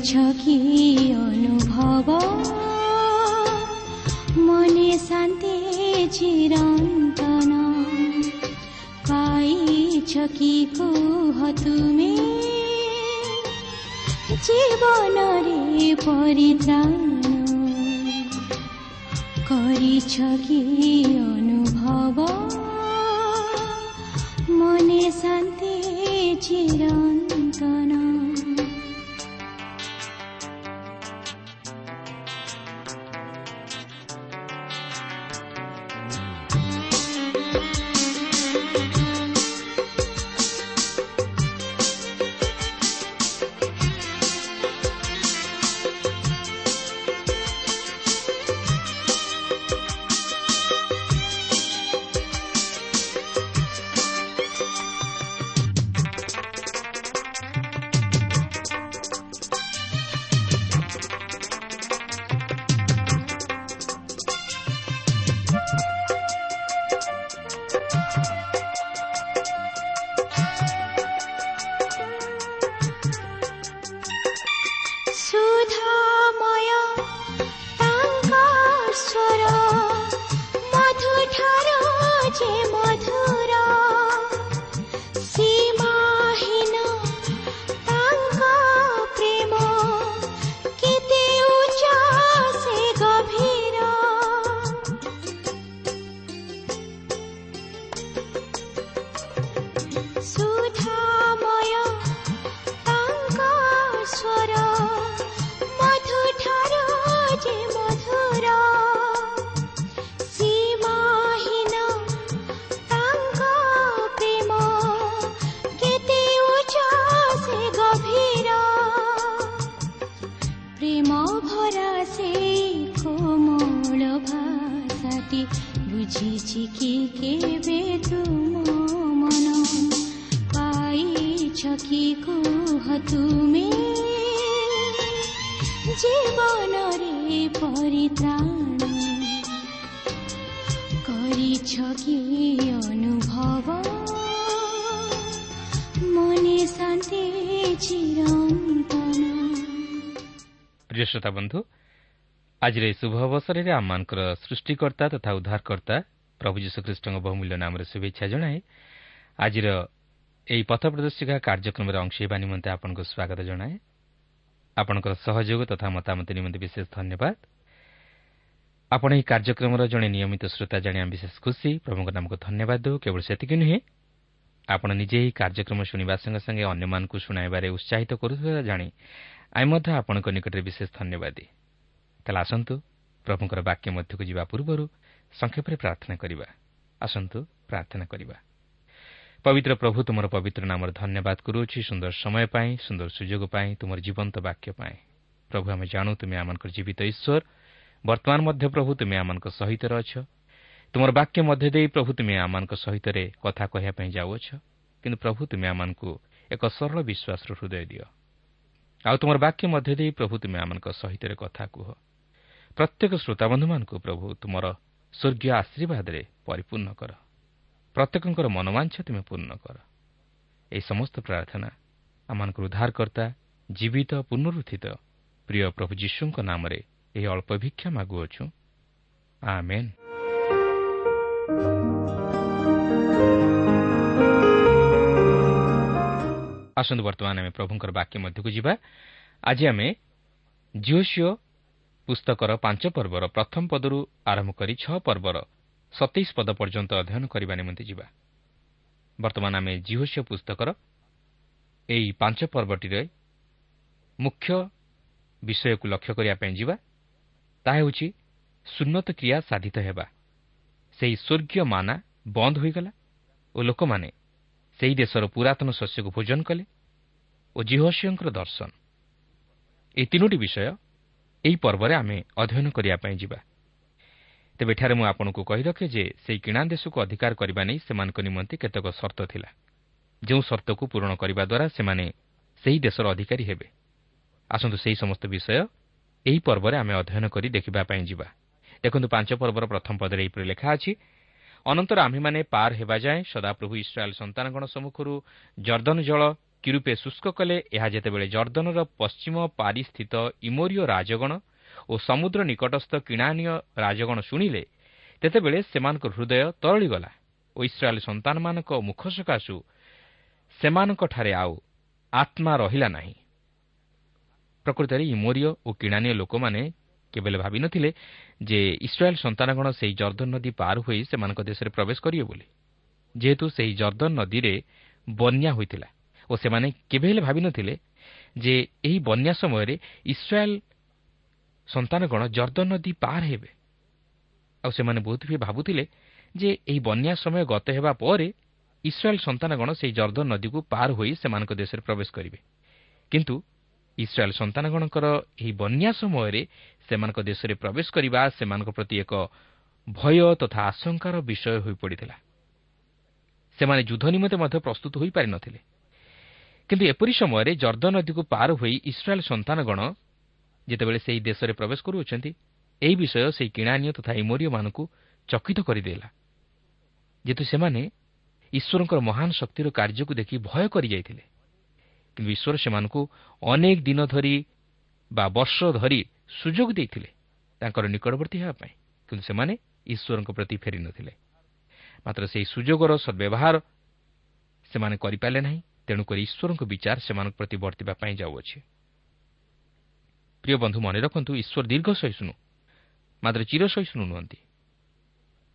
କରିଛ କି ଅନୁଭବ ମନେ ଶାନ୍ତି ଚିରନ୍ତନ ପାଇଛ କି କୁହ ତୁମେ ଜୀବନରେ ପରିତ୍ରାଣ କରିଛ କି ଅନୁଭବ ମନେ ଶାନ୍ତି ଚିରନ୍ତନ কেবে তুম মন? পাইছ কি কুহ তুমি? জীবনরে পরিত্রাণ করিছ কি অনুভব? মনে শান্তি চিরন্তন। প্রিয় শ্রোতা বন্ধু, আজির এই শুভ অবসরের আমার সৃষ্টিকর্তা তথা উদ্ধারকর্তা ପ୍ରଭୁ ଯୀଶୁଖ୍ରୀଷ୍ଟଙ୍କ ବହୁମୂଲ୍ୟ ନାମରେ ଶୁଭେଚ୍ଛା ଜଣାଏ ଆଜିର ଏହି ପଥ ପ୍ରଦର୍ଶିକା କାର୍ଯ୍ୟକ୍ରମରେ ଅଂଶ ହେବା ନିମନ୍ତେ ଆପଣଙ୍କୁ ସ୍ୱାଗତ ଜଣାଏ ଆପଣଙ୍କର ସହଯୋଗ ତଥା ମତାମତ ନିମନ୍ତେ ବିଶେଷ ଧନ୍ୟବାଦ ଆପଣ ଏହି କାର୍ଯ୍ୟକ୍ରମର ଜଣେ ନିୟମିତ ଶ୍ରୋତା ଜାଣିବା ବିଶେଷ ଖୁସି ପ୍ରଭୁଙ୍କ ନାମକୁ ଧନ୍ୟବାଦ ଦେଉ କେବଳ ସେତିକି ନୁହେଁ ଆପଣ ନିଜେ ଏହି କାର୍ଯ୍ୟକ୍ରମ ଶୁଣିବା ସଙ୍ଗେ ସଙ୍ଗେ ଅନ୍ୟମାନଙ୍କୁ ଶୁଣାଇବାରେ ଉତ୍ସାହିତ କରୁଥିବା ଜାଣି ଆମେ ମଧ୍ୟ ଆପଣଙ୍କ ନିକଟରେ ବିଶେଷ ଧନ୍ୟବାଦୀ ତାହେଲେ ଆସନ୍ତୁ ପ୍ରଭୁଙ୍କର ବାକ୍ୟ ମଧ୍ୟକୁ ଯିବା ପୂର୍ବରୁ ସଂକ୍ଷେପରେ ପ୍ରାର୍ଥନା କରିବା। ଆସନ୍ତୁ ପ୍ରାର୍ଥନା କରିବା। ପବିତ୍ର ପ୍ରଭୁ ତୁମର ପବିତ୍ର ନାମର ଧନ୍ୟବାଦ କରୁଅଛି ସୁନ୍ଦର ସମୟ ପାଇଁ ସୁନ୍ଦର ସୁଯୋଗ ପାଇଁ ତୁମର ଜୀବନ୍ତ ବାକ୍ୟ ପାଇଁ। ପ୍ରଭୁ ଆମେ ଜାଣୁ ତୁମେ ଆମଙ୍କର ଜୀବିତ ଈଶ୍ୱର। ବର୍ତ୍ତମାନ ମଧ୍ୟ ପ୍ରଭୁ ତୁମେ ଆମମାନଙ୍କ ସହିତ ଅଛ। ତୁମର ବାକ୍ୟ ମଧ୍ୟ ଦେଇ ପ୍ରଭୁ ତୁମେ ଆମମାନଙ୍କ ସହିତ କଥା କହିବା ପାଇଁ ଯାଉଅଛ। କିନ୍ତୁ ପ୍ରଭୁ ତୁମେ ଆମମାନଙ୍କୁ ଏକ ସରଳ ବିଶ୍ୱାସର ହୃଦୟ ଦିଅ। ଆଉ ତୁମର ବାକ୍ୟ ମଧ୍ୟ ଦେଇ ପ୍ରଭୁ ତୁମେ ଆମମାନଙ୍କ ସହିତ କଥା କୁହ। ପ୍ରତ୍ୟେକ ଶ୍ରୋତାବନ୍ଧୁମାନଙ୍କୁ ପ୍ରଭୁ ତୁମର ସ୍ୱର୍ଗୀୟ ଆଶୀର୍ବାଦରେ ପରିପୂର୍ଣ୍ଣ କର। ପ୍ରତ୍ୟେକଙ୍କର ମନୋବାଞ୍ଛ ତୁମେ ପୂର୍ଣ୍ଣ କର। ଏହି ସମସ୍ତ ପ୍ରାର୍ଥନା ଆମମାନଙ୍କର ଉଦ୍ଧାରକର୍ତ୍ତା ଜୀବିତ ପୁନରୁତ୍ଥିତ ପ୍ରିୟ ପ୍ରଭୁ ଯୀଶୁଙ୍କ ନାମରେ ଏହି ଅଳ୍ପ ଭିକ୍ଷା ମାଗୁଅଛୁ। ଆମେନ୍। ଆସନ୍ତୁ ବର୍ତ୍ତମାନ ଆମେ ପ୍ରଭୁଙ୍କର ବାକ୍ୟ ମଧ୍ୟକୁ ଯିବା। ଆଜି ଆମେ ଜିଓସିଓ ପୁସ୍ତକର ପାଞ୍ଚ ପର୍ବର ପ୍ରଥମ ପଦରୁ ଆରମ୍ଭ କରି ଛଅ ପର୍ବର ସତେଇଶ ପଦ ପର୍ଯ୍ୟନ୍ତ ଅଧ୍ୟୟନ କରିବା ନିମନ୍ତେ ଯିବା। ବର୍ତ୍ତମାନ ଆମେ ଜିଓସିଓ ପୁସ୍ତକର ଏହି ପାଞ୍ଚ ପର୍ବଟିରେ ମୁଖ୍ୟ ବିଷୟକୁ ଲକ୍ଷ୍ୟ କରିବା ପାଇଁ ଯିବା। ତାହା ହେଉଛି ସୁନ୍ନତ କ୍ରିୟା ସାଧିତ ହେବା। ସେହି ସ୍ୱର୍ଗୀୟ ମାନା ବନ୍ଦ ହୋଇଗଲା ଓ ଲୋକମାନେ ସେହି ଦେଶର ପୁରାତନ ଶସ୍ୟକୁ ଭୋଜନ କଲେ ଓ ଜିହସିଓଙ୍କର ଦର୍ଶନ। ଏହି ତିନୋଟି ବିଷୟ ଏହି ପର୍ବରେ ଆମେ ଅଧ୍ୟୟନ କରିବା ପାଇଁ ଯିବା। ତେବେ ଏଠାରେ ମୁଁ ଆପଣଙ୍କୁ କହି ରଖେ ଯେ ସେହି କିଣା ଦେଶକୁ ଅଧିକାର କରିବା ନେଇ ସେମାନଙ୍କ ନିମନ୍ତେ କେତେକ ସର୍ତ୍ତ ଥିଲା। ଯେଉଁ ସର୍ତ୍ତକୁ ପୂରଣ କରିବା ଦ୍ୱାରା ସେମାନେ ସେହି ଦେଶର ଅଧିକାରୀ ହେବେ। ଆସନ୍ତୁ ସେହି ସମସ୍ତ ବିଷୟ ଏହି ପର୍ବରେ ଆମେ ଅଧ୍ୟୟନ କରି ଦେଖିବା ପାଇଁ ଯିବା। ଦେଖନ୍ତୁ ପାଞ୍ଚ ପର୍ବର ପ୍ରଥମ ପଦରେ ଏହିପରି ଲେଖା ଅଛି ଅନନ୍ତର ଆମ୍ଭେମାନେ ପାର ହେବା ଯାଏଁ ସଦାପ୍ରଭୁ ଇସ୍ରାଏଲ୍ ସନ୍ତାନଗଣ ସମ୍ମୁଖରୁ ଜର୍ଦ୍ଦନ ଜଳ କିରୂପେ ଶୁଷ୍କ କଲେ ଏହା ଯେତେବେଳେ ଜର୍ଦ୍ଦନର ପଶ୍ଚିମ ପାରିସ୍ଥିତ ଇମୋରିଓ ରାଜଗଣ ଓ ସମୁଦ୍ର ନିକଟସ୍ଥ କିଣାନୀୟ ରାଜଗଣ ଶୁଣିଲେ ତେତେବେଳେ ସେମାନଙ୍କ ହୃଦୟ ତରଳିଗଲା ଓ ଇସ୍ରାଏଲ୍ ସନ୍ତାନମାନଙ୍କ ମୁଖ ସକାଶୁ ସେମାନଙ୍କଠାରେ ଆଉ ଆତ୍ମା ରହିଲା ନାହିଁ। ପ୍ରକୃତରେ ଇମୋରିଓ ଓ କିଣାନୀୟ ଲୋକମାନେ କେବେ ଭାବିନଥିଲେ ଯେ ଇସ୍ରାଏଲ୍ ସନ୍ତାନଗଣ ସେହି ଜର୍ଦ୍ଦନ ନଦୀ ପାର ହୋଇ ସେମାନଙ୍କ ଦେଶରେ ପ୍ରବେଶ କରିବେ ବୋଲି। ଯେହେତୁ ସେହି ଜର୍ଦ୍ଦନ ନଦୀରେ ବନ୍ୟା ହୋଇଥିଲା। ଓ ସେମାନେ କେବେ ହେଲେ ଭାବିନଥିଲେ ଯେ ଏହି ବନ୍ୟା ସମୟରେ ଇସ୍ରାଏଲ୍ ସନ୍ତାନଗଣ ଜର୍ଦ୍ଦନ ନଦୀ ପାର ହେବେ। ଆଉ ସେମାନେ ବହୁତ ବି ଭାବୁଥିଲେ ଯେ ଏହି ବନ୍ୟା ସମୟ ଗତ ହେବା ପରେ ଇସ୍ରାଏଲ୍ ସନ୍ତାନଗଣ ସେହି ଜର୍ଦ୍ଦନ ନଦୀକୁ ପାର ହୋଇ ସେମାନଙ୍କ ଦେଶରେ ପ୍ରବେଶ କରିବେ। କିନ୍ତୁ ଇସ୍ରାଏଲ୍ ସନ୍ତାନଗଣଙ୍କର ଏହି ବନ୍ୟା ସମୟରେ ସେମାନଙ୍କ ଦେଶରେ ପ୍ରବେଶ କରିବା ସେମାନଙ୍କ ପ୍ରତି ଏକ ଭୟ ତଥା ଆଶଙ୍କାର ବିଷୟ ହୋଇପଡ଼ିଥିଲା ସେମାନେ ଯୁଦ୍ଧ ନିମନ୍ତେ ମଧ୍ୟ ପ୍ରସ୍ତୁତ ହୋଇପାରିନଥିଲେ କିନ୍ତୁ ଏପରି ସମୟରେ ଜର୍ଦ୍ଦନ ନଦୀକୁ ପାର ହୋଇ ଇସ୍ରାଏଲ୍ ସନ୍ତାନଗଣ ଯେତେବେଳେ ସେହି ଦେଶରେ ପ୍ରବେଶ କରୁଅଛନ୍ତି ଏହି ବିଷୟ ସେହି କିଣାନୀୟ ତଥା ଇମୋରିଓମାନଙ୍କୁ ଚକିତ କରିଦେଲା ଯେହେତୁ ସେମାନେ ଈଶ୍ୱରଙ୍କର ମହାନ ଶକ୍ତିର କାର୍ଯ୍ୟକୁ ଦେଖି ଭୟ କରିଯାଇଥିଲେ। କିନ୍ତୁ ଈଶ୍ୱର ସେମାନଙ୍କୁ ଅନେକ ଦିନ ଧରି ବା ବର୍ଷ ଧରି ସୁଯୋଗ ଦେଇଥିଲେ ତାଙ୍କର ନିକଟବର୍ତ୍ତୀ ହେବା ପାଇଁ କିନ୍ତୁ ସେମାନେ ଈଶ୍ୱରଙ୍କ ପ୍ରତି ଫେରିନଥିଲେ। ମାତ୍ର ସେହି ସୁଯୋଗର ସଦ୍ବ୍ୟବହାର ସେମାନେ କରିପାରିଲେ ନାହିଁ। ତେଣୁକରି ଈଶ୍ୱରଙ୍କ ବିଚାର ସେମାନଙ୍କ ପ୍ରତି ବର୍ତ୍ତିବା ପାଇଁ ଯାଉଅଛି। ପ୍ରିୟ ବନ୍ଧୁ ମନେ ରଖନ୍ତୁ ଈଶ୍ୱର ଦୀର୍ଘ ସହିଷ୍ଣୁ ମାତ୍ର ଚିର ସହିଷ୍ଣୁ ନୁହନ୍ତି।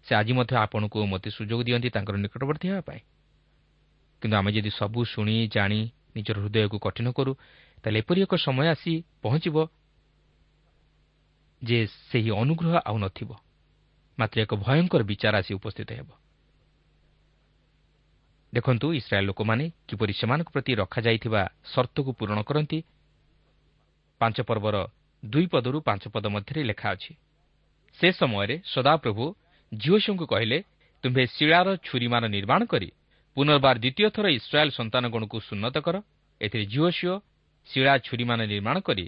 ସେ ଆଜି ମଧ୍ୟ ଆପଣଙ୍କୁ ମୋତେ ସୁଯୋଗ ଦିଅନ୍ତି ତାଙ୍କର ନିକଟବର୍ତ୍ତୀ ହେବା ପାଇଁ। କିନ୍ତୁ ଆମେ ଯଦି ସବୁ ଶୁଣି ଜାଣି ନିଜର ହୃଦୟକୁ କଠିନ କରୁ ତାହେଲେ ଏପରି ଏକ ସମୟ ଆସି ପହଞ୍ଚିବ ଯେ ସେହି ଅନୁଗ୍ରହ ଆଉ ନଥିବ। ମାତ୍ର ଏକ ଭୟଙ୍କର ବିଚାର ଆସି ଉପସ୍ଥିତ ହେବ। ଦେଖନ୍ତୁ ଇସ୍ରାଏଲ୍ ଲୋକମାନେ କିପରି ସେମାନଙ୍କ ପ୍ରତି ରଖାଯାଇଥିବା ସର୍ତ୍ତକୁ ପୂରଣ କରନ୍ତି। ପାଞ୍ଚ ପର୍ବର ଦୁଇ ପଦରୁ ପାଞ୍ଚ ପଦ ମଧ୍ୟରେ ଲେଖା ଅଛି ସେ ସମୟରେ ସଦାପ୍ରଭୁ ଝିଅଶଙ୍କୁ କହିଲେ ତୁମ୍ଭେ ଶିଳାର ଛୁରୀମାନ ନିର୍ମାଣ କରି ପୁନର୍ବାର ଦ୍ୱିତୀୟ ଥର ଇସ୍ରାଏଲ୍ ସନ୍ତାନଗଣକୁ ସୁନ୍ନତ କର। ଏଥିରେ ଝିଅଶିଓ ଶିଳା ଛୁରୀମାନ ନିର୍ମାଣ କରି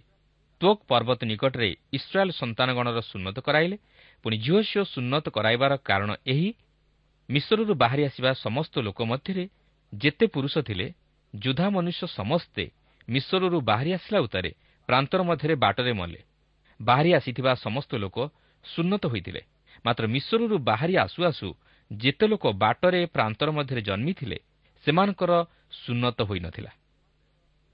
ତୋକ୍ ପର୍ବତ ନିକଟରେ ଇସ୍ରାଏଲ୍ ସନ୍ତାନଗଣର ସୁନ୍ନତ କରାଇଲେ। ପୁଣି ଝିଅଶିଓ ସୁନ୍ନତ କରାଇବାର କାରଣ ଏହି ମିଶ୍ରରୁ ବାହାରି ଆସିବା ସମସ୍ତ ଲୋକ ମଧ୍ୟରେ ଯେତେ ପୁରୁଷ ଥିଲେ ଯୁଦ୍ଧା ମନୁଷ୍ୟ ସମସ୍ତେ ମିଶ୍ରରୁ ବାହାରି ଆସିଲା ଉତ୍ତାରେ ପ୍ରାନ୍ତର ମଧ୍ୟରେ ବାଟରେ ମଲେ। ବାହାରି ଆସିଥିବା ସମସ୍ତ ଲୋକ ସୁନ୍ନତ ହୋଇଥିଲେ। ମାତ୍ର ମିଶ୍ରରୁ ବାହାରି ଆସୁ ଆସୁ ଯେତେ ଲୋକ ବାଟରେ ପ୍ରାନ୍ତର ମଧ୍ୟରେ ଜନ୍ମିଥିଲେ ସେମାନଙ୍କର ସୁନ୍ନତ ହୋଇନଥିଲା।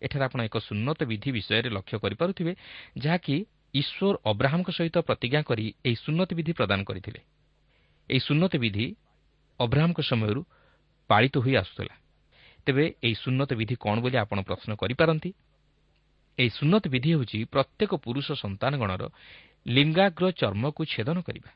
ଏଠାରେ ଆପଣ ଏକ ସୁନ୍ନତ ବିଧି ବିଷୟରେ ଲକ୍ଷ୍ୟ କରିପାରୁଥିବେ ଯାହାକି ଈଶ୍ୱର ଅବ୍ରାହ୍ମଙ୍କ ସହିତ ପ୍ରତିଜ୍ଞା କରି ଏହି ସୁନ୍ନତ ବିଧି ପ୍ରଦାନ କରିଥିଲେ। ଏହି ସୁନ୍ନତ ବିଧି ଅବ୍ରାହ୍ମଙ୍କ ସମୟରୁ ପାଳିତ ହୋଇ ଆସୁଥିଲା। ତେବେ ଏହି ସୁନ୍ନତ ବିଧି କ'ଣ ବୋଲି ଆପଣ ପ୍ରଶ୍ନ କରିପାରନ୍ତି? ଏହି ସୁନ୍ନତ ବିଧି ହେଉଛି ପ୍ରତ୍ୟେକ ପୁରୁଷ ସନ୍ତାନଗଣର ଲିଙ୍ଗାଗ୍ର ଚର୍ମକୁ ଛେଦନ କରିବା।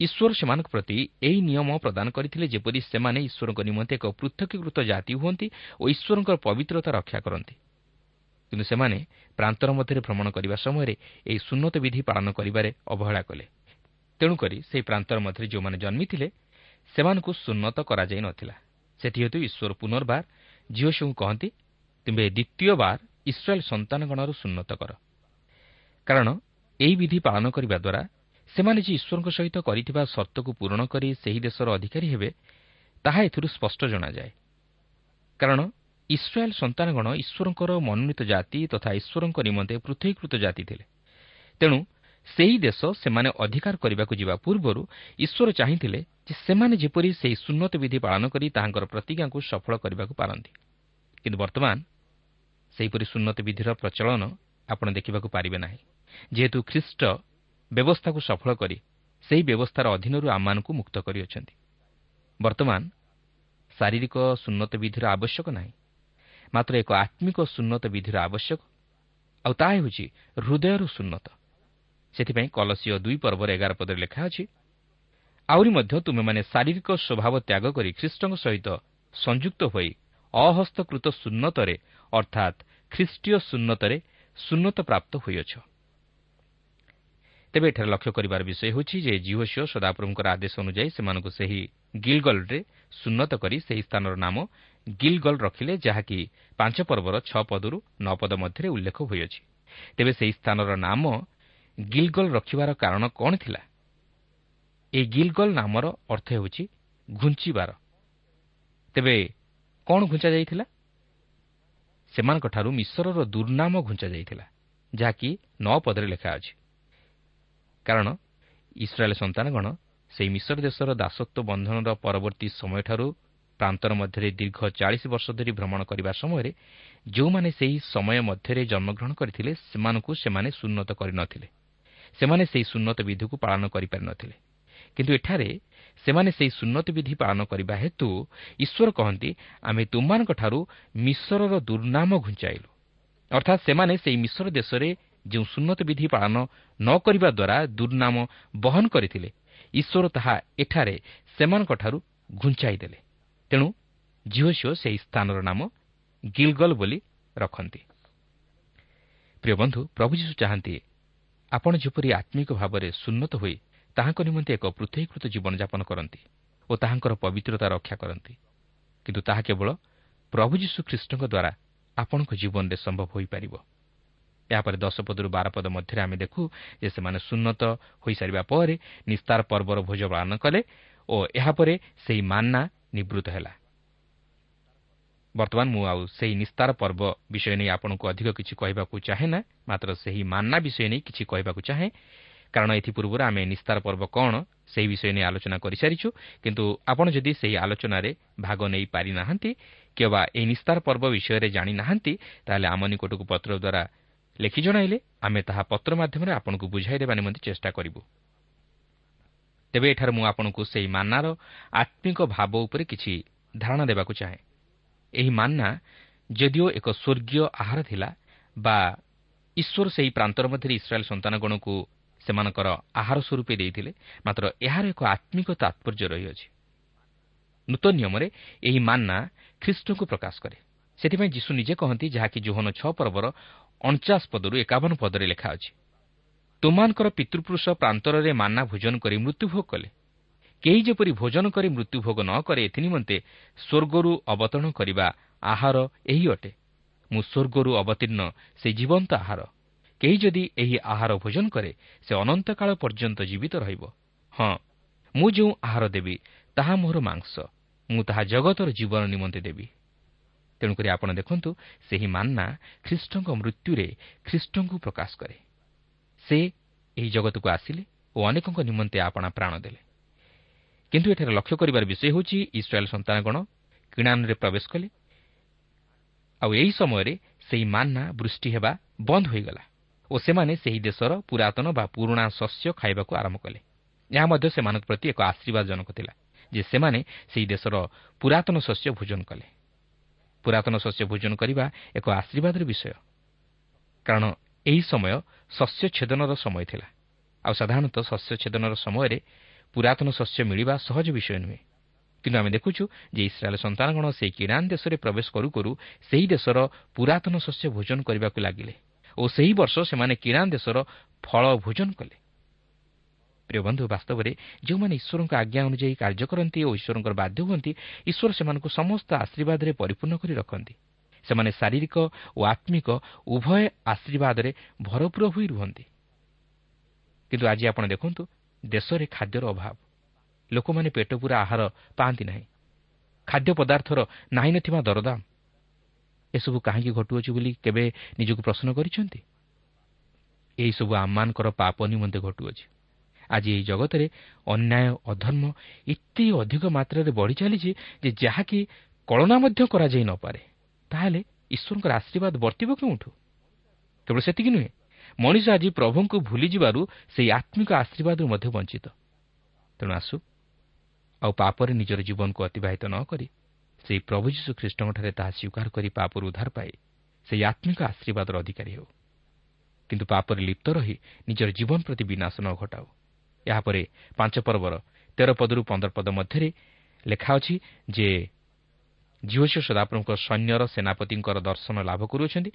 ଈଶ୍ୱର ସେମାନଙ୍କ ପ୍ରତି ଏହି ନିୟମ ପ୍ରଦାନ କରିଥିଲେ ଯେପରି ସେମାନେ ଈଶ୍ୱରଙ୍କ ନିମନ୍ତେ ଏକ ପୃଥକୀକୃତ ଜାତି ହୁଅନ୍ତି ଓ ଈଶ୍ୱରଙ୍କର ପବିତ୍ରତା ରକ୍ଷା କରନ୍ତି। କିନ୍ତୁ ସେମାନେ ପ୍ରାନ୍ତର ମଧ୍ୟରେ ଭ୍ରମଣ କରିବା ସମୟରେ ଏହି ସୁନ୍ନତ ବିଧି ପାଳନ କରିବାରେ ଅବହେଳା କଲେ। ତେଣୁକରି ସେହି ପ୍ରାନ୍ତର ମଧ୍ୟରେ ଯେଉଁମାନେ ଜନ୍ମିଥିଲେ ସେମାନଙ୍କୁ ସୁନ୍ନତ କରାଯାଇ ନଥିଲା। ସେଥି ହେତୁ ଈଶ୍ୱର ପୁନର୍ବାର ସବୁ କହନ୍ତି ତୁମ୍ଭେ ଦ୍ୱିତୀୟବାର ଇସ୍ରାଏଲ୍ ସନ୍ତାନଗଣର ସୁନ୍ନତ କର। କାରଣ ଏହି ବିଧି ପାଳନ କରିବା ଦ୍ୱାରା ସେମାନେ ଯେ ଈଶ୍ୱରଙ୍କ ସହିତ କରିଥିବା ସର୍ତ୍ତକୁ ପୂରଣ କରି ସେହି ଦେଶର ଅଧିକାରୀ ହେବେ ତାହା ଏଥିରୁ ସ୍ପଷ୍ଟ ଜଣାଯାଏ। କାରଣ ଇସ୍ରାଏଲ୍ ସନ୍ତାନଗଣ ଈଶ୍ୱରଙ୍କର ମନୋନୀତ ଜାତି ତଥା ଈଶ୍ୱରଙ୍କ ନିମନ୍ତେ ପୃଥକୀକୃତ ଜାତି ଥିଲେ। ତେଣୁ ସେହି ଦେଶ ସେମାନେ ଅଧିକାର କରିବାକୁ ଯିବା ପୂର୍ବରୁ ଈଶ୍ୱର ଚାହିଁଥିଲେ ଯେ ସେମାନେ ଯେପରି ସେହି ସୁନ୍ନତ ବିଧି ପାଳନ କରି ତାହାଙ୍କର ପ୍ରତିଜ୍ଞାକୁ ସଫଳ କରିବାକୁ ପାରନ୍ତି କିନ୍ତୁ ବର୍ତ୍ତମାନ ସେହିପରି ସୁନ୍ନତ ବିଧିର ପ୍ରଚଳନ ଆପଣ ଦେଖିବାକୁ ପାରିବେ ନାହିଁ। ଯେହେତୁ ଖ୍ରୀଷ୍ଟ ବ୍ୟବସ୍ଥାକୁ ସଫଳ କରି ସେହି ବ୍ୟବସ୍ଥାର ଅଧୀନରୁ ଆମମାନଙ୍କୁ ମୁକ୍ତ କରିଅଛନ୍ତି। ବର୍ତ୍ତମାନ ଶାରୀରିକ ସୁନ୍ନତ ବିଧିର ଆବଶ୍ୟକ ନାହିଁ। ମାତ୍ର ଏକ ଆତ୍ମିକ ସୁନ୍ନତ ବିଧିର ଆବଶ୍ୟକ। ଆଉ ତାହା ହେଉଛି ହୃଦୟର ସୁନ୍ନତ। ସେଥିପାଇଁ କଲସିଓ ଦୁଇ ପର୍ବର ଏଗାର ପଦରେ ଲେଖା ଅଛି ଆହୁରି ମଧ୍ୟ ତୁମେମାନେ ଶାରୀରିକ ସ୍ୱଭାବ ତ୍ୟାଗ କରି ଖ୍ରୀଷ୍ଟଙ୍କ ସହିତ ସଂଯୁକ୍ତ ହୋଇ ଅହସ୍ତକୃତ ସୁନ୍ନତରେ ଅର୍ଥାତ୍ ଖ୍ରୀଷ୍ଟୀୟ ସୁନ୍ନତରେ ସୁନ୍ନତ ପ୍ରାପ୍ତ ହୋଇଅଛ। ତେବେ ଏଠାରେ ଲକ୍ଷ୍ୟ କରିବାର ବିଷୟ ହେଉଛି ଯେ ଜିଓସିଓ ସଦାପ୍ରଭୁଙ୍କର ଆଦେଶ ଅନୁଯାୟୀ ସେମାନଙ୍କୁ ସେହି ଗିଲଗଲରେ ସୁନ୍ନତ କରି ସେହି ସ୍ଥାନର ନାମ ଗିଲଗଲ ରଖିଲେ ଯାହାକି ପାଞ୍ଚ ପର୍ବର ଛଅ ପଦରୁ ନଅ ପଦ ମଧ୍ୟରେ ଉଲ୍ଲେଖ ହୋଇଅଛି। ତେବେ ସେହି ସ୍ଥାନର ନାମ ଗିଲଗଲ ରଖିବାର କାରଣ କ'ଣ ଥିଲା? ଏହି ଗିଲଗଲ ନାମର ଅର୍ଥ ହେଉଛି ଘୁଞ୍ଚିବାର। ତେବେ କ'ଣ ଘୁଞ୍ଚା ଯାଇଥିଲା? ସେମାନଙ୍କଠାରୁ ମିଶ୍ରର ଦୁର୍ନାମ ଘୁଞ୍ଚା ଯାଇଥିଲା ଯାହାକି ନଅ ପଦରେ ଲେଖା ଅଛି। କାରଣ ଇସ୍ରାଏଲ୍ ସନ୍ତାନଗଣ ସେହି ମିଶ୍ର ଦେଶର ଦାସତ୍ୱ ବନ୍ଧନର ପରବର୍ତ୍ତୀ ସମୟଠାରୁ ପ୍ରାନ୍ତର ମଧ୍ୟରେ ଦୀର୍ଘ ଚାଳିଶ ବର୍ଷ ଧରି ଭ୍ରମଣ କରିବା ସମୟରେ ଯେଉଁମାନେ ସେହି ସମୟ ମଧ୍ୟରେ ଜନ୍ମଗ୍ରହଣ କରିଥିଲେ ସେମାନଙ୍କୁ ସେମାନେ ସୁନ୍ନତ କରିନଥିଲେ। ସେମାନେ ସେହି ସୁନ୍ନତ ବିଧିକୁ ପାଳନ କରିପାରିନଥିଲେ କିନ୍ତୁ ଏଠାରେ ସେମାନେ ସେହି ସୁନ୍ନତ ବିଧି ପାଳନ କରିବା ହେତୁ ଈଶ୍ୱର କହନ୍ତି ଆମେ ତୁମମାନଙ୍କଠାରୁ ମିଶ୍ରର ଦୁର୍ନାମ ଘୁଞ୍ଚାଇଲୁ। ଅର୍ଥାତ୍ ସେମାନେ ସେହି ମିଶ୍ର ଦେଶରେ ଯେଉଁ ସୁନ୍ନତ ବିଧି ପାଳନ ନ କରିବା ଦ୍ୱାରା ଦୁର୍ନାମ ବହନ କରିଥିଲେ ଈଶ୍ୱର ତାହା ଏଠାରେ ସେମାନଙ୍କଠାରୁ ଘୁଞ୍ଚାଇ ଦେଲେ ତେଣୁ ଝିଅସିଓ ସେହି ସ୍ଥାନର ନାମ ଗିଲଗଲ ବୋଲି ରଖନ୍ତି। ପ୍ରିୟ ବନ୍ଧୁ ପ୍ରଭୁ ଯୀଶୁ ଚାହାନ୍ତି ଆପଣ ଯେପରି ଆତ୍ମିକ ଭାବରେ ସୁନ୍ନତ ହୋଇ ତାହାଙ୍କ ନିମନ୍ତେ ଏକ ପୃଥକୀକୃତ ଜୀବନଯାପନ କରନ୍ତି ଓ ତାହାଙ୍କର ପବିତ୍ରତା ରକ୍ଷା କରନ୍ତି କିନ୍ତୁ ତାହା କେବଳ ପ୍ରଭୁ ଯୀଶୁ ଦ୍ୱାରା ଆପଣଙ୍କ ଜୀବନରେ ସମ୍ଭବ ହୋଇପାରିବ। ଏହାପରେ ଦଶ ପଦରୁ ବାର ପଦ ମଧ୍ୟରେ ଆମେ ଦେଖୁ ଯେ ସେମାନେ ସୁନ୍ନତ ହୋଇସାରିବା ପରେ ନିସ୍ତାର ପର୍ବର ଭୋଜ ପାଳନ କଲେ ଓ ଏହାପରେ ସେହି ମାନ୍ନା ନିବୃତ୍ତ ହେଲା। ବର୍ତ୍ତମାନ ମୁଁ ଆଉ ସେହି ନିସ୍ତାର ପର୍ବ ବିଷୟ ନେଇ ଆପଣଙ୍କୁ ଅଧିକ କିଛି କହିବାକୁ ଚାହେଁ ନା ମାତ୍ର ସେହି ମାନ୍ନା ବିଷୟ ନେଇ କିଛି କହିବାକୁ ଚାହେଁ। କାରଣ ଏଥିପୂର୍ବରୁ ଆମେ ନିସ୍ତାର ପର୍ବ କ'ଣ ସେହି ବିଷୟ ନେଇ ଆଲୋଚନା କରିସାରିଛୁ କିନ୍ତୁ ଆପଣ ଯଦି ସେହି ଆଲୋଚନାରେ ଭାଗ ନେଇପାରିନାହାନ୍ତି କିମ୍ବା ଏହି ନିସ୍ତାର ପର୍ବ ବିଷୟରେ ଜାଣିନାହାନ୍ତି ତାହେଲେ ଆମ ନିକଟକୁ ପତ୍ର ଦ୍ୱାରା ଲେଖି ଜଣାଇଲେ ଆମେ ତାହା ପତ୍ର ମାଧ୍ୟମରେ ଆପଣଙ୍କୁ ବୁଝାଇ ଦେବା ନିମନ୍ତେ ଚେଷ୍ଟା କରିବୁ। ତେବେ ଏଠାରେ ମୁଁ ଆପଣଙ୍କୁ ସେହି ମାନ୍ନାର ଆତ୍ମିକ ଭାବ ଉପରେ କିଛି ଧାରଣା ଦେବାକୁ ଚାହେଁ। ଏହି ମାନ୍ନା ଯଦିଓ ଏକ ସ୍ୱର୍ଗୀୟ ଆହାର ଥିଲା ବା ଈଶ୍ୱର ସେହି ପ୍ରାନ୍ତର ମଧ୍ୟରେ ଇସ୍ରାଏଲ୍ ସନ୍ତାନଗଣକୁ ସେମାନଙ୍କର ଆହାର ସ୍ୱରୂପେ ଦେଇଥିଲେ ମାତ୍ର ଏହାର ଏକ ଆତ୍ମିକ ତାତ୍ପର୍ଯ୍ୟ ରହିଅଛି। ନୂତନ ନିୟମରେ ଏହି ମାନ୍ନା ଖ୍ରୀଷ୍ଟଙ୍କୁ ପ୍ରକାଶ କରେ। ସେଥିପାଇଁ ଯୀଶୁ ନିଜେ କହନ୍ତି ଯାହାକି ଜୋହନ ଛଅ ପର୍ବର ଅଣଚାଶ ପଦରୁ ଏକାବନ ପଦରେ ଲେଖା ଅଛି ତୁମାନଙ୍କର ପିତୃପୁରୁଷ ପ୍ରାନ୍ତରରେ ମାନ୍ନା ଭୋଜନ କରି ମୃତ୍ୟୁଭୋଗ କଲେ। କେହି ଯେପରି ଭୋଜନ କରି ମୃତ୍ୟୁଭୋଗ ନ କରେ ଏଥି ନିମନ୍ତେ ସ୍ୱର୍ଗରୁ ଅବତରଣ କରିବା ଆହାର ଏହି ଅଟେ। ମୁଁ ସ୍ୱର୍ଗରୁ ଅବତୀର୍ଣ୍ଣ ସେ ଜୀବନ୍ତ ଆହାର। କେହି ଯଦି ଏହି ଆହାର ଭୋଜନ କରେ ସେ ଅନନ୍ତକାଳ ପର୍ଯ୍ୟନ୍ତ ଜୀବିତ ରହିବ। ହଁ ମୁଁ ଯେଉଁ ଆହାର ଦେବି ତାହା ମୋର ମାଂସ। ମୁଁ ତାହା ଜଗତର ଜୀବନ ନିମନ୍ତେ ଦେବି। ତେଣୁକରି ଆପଣ ଦେଖନ୍ତୁ ସେହି ମାନ୍ନା ଖ୍ରୀଷ୍ଟଙ୍କ ମୃତ୍ୟୁରେ ଖ୍ରୀଷ୍ଟଙ୍କୁ ପ୍ରକାଶ କରେ। ସେ ଏହି ଜଗତକୁ ଆସିଲେ ଓ ଅନେକଙ୍କ ନିମନ୍ତେ ଆପଣା ପ୍ରାଣ ଦେଲେ। କିନ୍ତୁ ଏଠାରେ ଲକ୍ଷ୍ୟ କରିବାର ବିଷୟ ହେଉଛି ଇସ୍ରାଏଲ୍ ସନ୍ତାନଗଣ କିଣାନରେ ପ୍ରବେଶ କଲେ। ଆଉ ଏହି ସମୟରେ ସେହି ମାନ୍ନା ବୃଷ୍ଟି ହେବା ବନ୍ଦ ହୋଇଗଲା ଓ ସେମାନେ ସେହି ଦେଶର ପୁରାତନ ବା ପୁରୁଣା ଶସ୍ୟ ଖାଇବାକୁ ଆରମ୍ଭ କଲେ। ଏହା ମଧ୍ୟ ସେମାନଙ୍କ ପ୍ରତି ଏକ ଆଶୀର୍ବାଦଜନକ ଥିଲା ଯେ ସେମାନେ ସେହି ଦେଶର ପୁରାତନ ଶସ୍ୟ ଭୋଜନ କଲେ। ପୁରାତନ ଶସ୍ୟ ଭୋଜନ କରିବା ଏକ ଆଶୀର୍ବାଦର ବିଷୟ। କାରଣ ଏହି ସମୟ ଶସ୍ୟ ଛେଦନର ସମୟ ଥିଲା। ଆଉ ସାଧାରଣତଃ ଶସ୍ୟ ଛେଦନର ସମୟରେ ପୁରାତନ ଶସ୍ୟ ମିଳିବା ସହଜ ବିଷୟ ନୁହେଁ। କିନ୍ତୁ ଆମେ ଦେଖୁଛୁ ଯେ ଇସ୍ରାଏଲ୍ ସନ୍ତାନଗଣ ସେହି କିରାନ ଦେଶରେ ପ୍ରବେଶ କରୁ କରୁ ସେହି ଦେଶର ପୁରାତନ ଶସ୍ୟ ଭୋଜନ କରିବାକୁ ଲାଗିଲେ ଓ ସେହି ବର୍ଷ ସେମାନେ କିରାନ ଦେଶର ଫଳ ଭୋଜନ କଲେ। ପ୍ରିୟ ବନ୍ଧୁ ବାସ୍ତବରେ ଯେଉଁମାନେ ଈଶ୍ୱରଙ୍କ ଆଜ୍ଞା ଅନୁଯାୟୀ କାର୍ଯ୍ୟ କରନ୍ତି ଓ ଈଶ୍ୱରଙ୍କର ବାଧ୍ୟ ହୁଅନ୍ତି ଈଶ୍ୱର ସେମାନଙ୍କୁ ସମସ୍ତ ଆଶୀର୍ବାଦରେ ପରିପୂର୍ଣ୍ଣ କରି ରଖନ୍ତି। ସେମାନେ ଶାରୀରିକ ଓ ଆତ୍ମିକ ଉଭୟ ଆଶୀର୍ବାଦରେ ଭରପୁର ହୋଇ ରୁହନ୍ତି। କିନ୍ତୁ ଆଜି ଆପଣ ଦେଖନ୍ତୁ ଦେଶରେ ଖାଦ୍ୟର ଅଭାବ। ଲୋକମାନେ ପେଟ ପୁରା ଆହାର ପାଆନ୍ତି ନାହିଁ। ଖାଦ୍ୟ ପଦାର୍ଥର ନାହିଁ ନଥିବା ଦରଦାମ। ଏସବୁ କାହିଁକି ଘଟୁଅଛି ବୋଲି କେବେ ନିଜକୁ ପ୍ରଶ୍ନ କରିଛନ୍ତି? ଏହିସବୁ ଆମମାନଙ୍କର ପାପ ନିମନ୍ତେ ଘଟୁଅଛି। ଆଜି ଏହି ଜଗତରେ ଅନ୍ୟାୟ ଅଧର୍ମ ଏତେ ଅଧିକ ମାତ୍ରାରେ ବଢ଼ି ଚାଲିଛି ଯେ ଯାହାକି କଳନା ମଧ୍ୟ କରାଯାଇ ନପାରେ ତାହେଲେ ଈଶ୍ୱରଙ୍କର ଆଶୀର୍ବାଦ ବର୍ତ୍ତିବ କେଉଁଠୁ? କେବଳ ସେତିକି ନୁହେଁ ମଣିଷ ଆଜି ପ୍ରଭୁଙ୍କୁ ଭୁଲିଯିବାରୁ ସେହି ଆତ୍ମିକ ଆଶୀର୍ବାଦରୁ ମଧ୍ୟ ବଞ୍ଚିତ। ତେଣୁ ଆସୁ ଆଉ ପାପରେ ନିଜର ଜୀବନକୁ ଅତିବାହିତ ନ କରି ସେହି ପ୍ରଭୁ ଯୀଶୁ ଖ୍ରୀଷ୍ଟଙ୍କଠାରେ ତାହା ସ୍ୱୀକାର କରି ପାପରୁ ଉଦ୍ଧାର ପାଇ ସେହି ଆତ୍ମିକ ଆଶୀର୍ବାଦର ଅଧିକାରୀ ହେଉ। କିନ୍ତୁ ପାପରେ ଲିପ୍ତ ରହି ନିଜର ଜୀବନ ପ୍ରତି ବିନାଶ ନ ଘଟାଉ। ଏହାପରେ ପାଞ୍ଚ ପର୍ବର ତେର ପଦରୁ ପନ୍ଦର ପଦ ମଧ୍ୟରେ ଲେଖା ଅଛି ଯେ ଝିଅଶିଅ ସଦାପ୍ରଭୁଙ୍କ ସୈନ୍ୟର ସେନାପତିଙ୍କର ଦର୍ଶନ ଲାଭ କରୁଅଛନ୍ତି।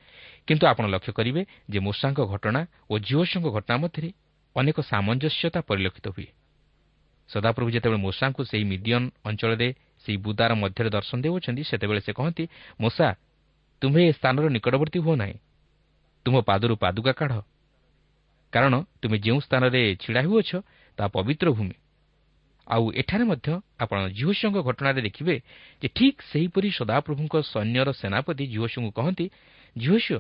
କିନ୍ତୁ ଆପଣ ଲକ୍ଷ୍ୟ କରିବେ ଯେ ମୂଷାଙ୍କ ଘଟଣା ଓ ଝିଅଶିଙ୍କ ଘଟଣା ମଧ୍ୟରେ ଅନେକ ସାମଞ୍ଜସ୍ୟତା ପରିଲକ୍ଷିତ ହୁଏ। ସଦାପ୍ରଭୁ ଯେତେବେଳେ ମୂଷାଙ୍କୁ ସେହି ମିଡିୟନ ଅଞ୍ଚଳରେ ସେହି ବୁଦାର ମଧ୍ୟରେ ଦର୍ଶନ ଦେଉଅଛନ୍ତି ସେତେବେଳେ ସେ କହନ୍ତି ମୂଷା ତୁମ୍ଭେ ଏ ସ୍ଥାନର ନିକଟବର୍ତ୍ତୀ ହୁଅ ନାହିଁ। ତୁମ ପାଦରୁ ପାଦୁକା କାଢ଼। କାରଣ ତୁମେ ଯେଉଁ ସ୍ଥାନରେ ଛିଡ଼ା ହେଉଅଛ ତାହା ପବିତ୍ର ଭୂମି। ଆଉ ଏଠାରେ ମଧ୍ୟ ଆପଣ ଝିଅଶଙ୍କ ଘଟଣାରେ ଦେଖିବେ ଯେ ଠିକ୍ ସେହିପରି ସଦାପ୍ରଭୁଙ୍କ ସୈନ୍ୟର ସେନାପତି ଝିଅଶଙ୍କୁ କହନ୍ତି ଝିଅଶିଅ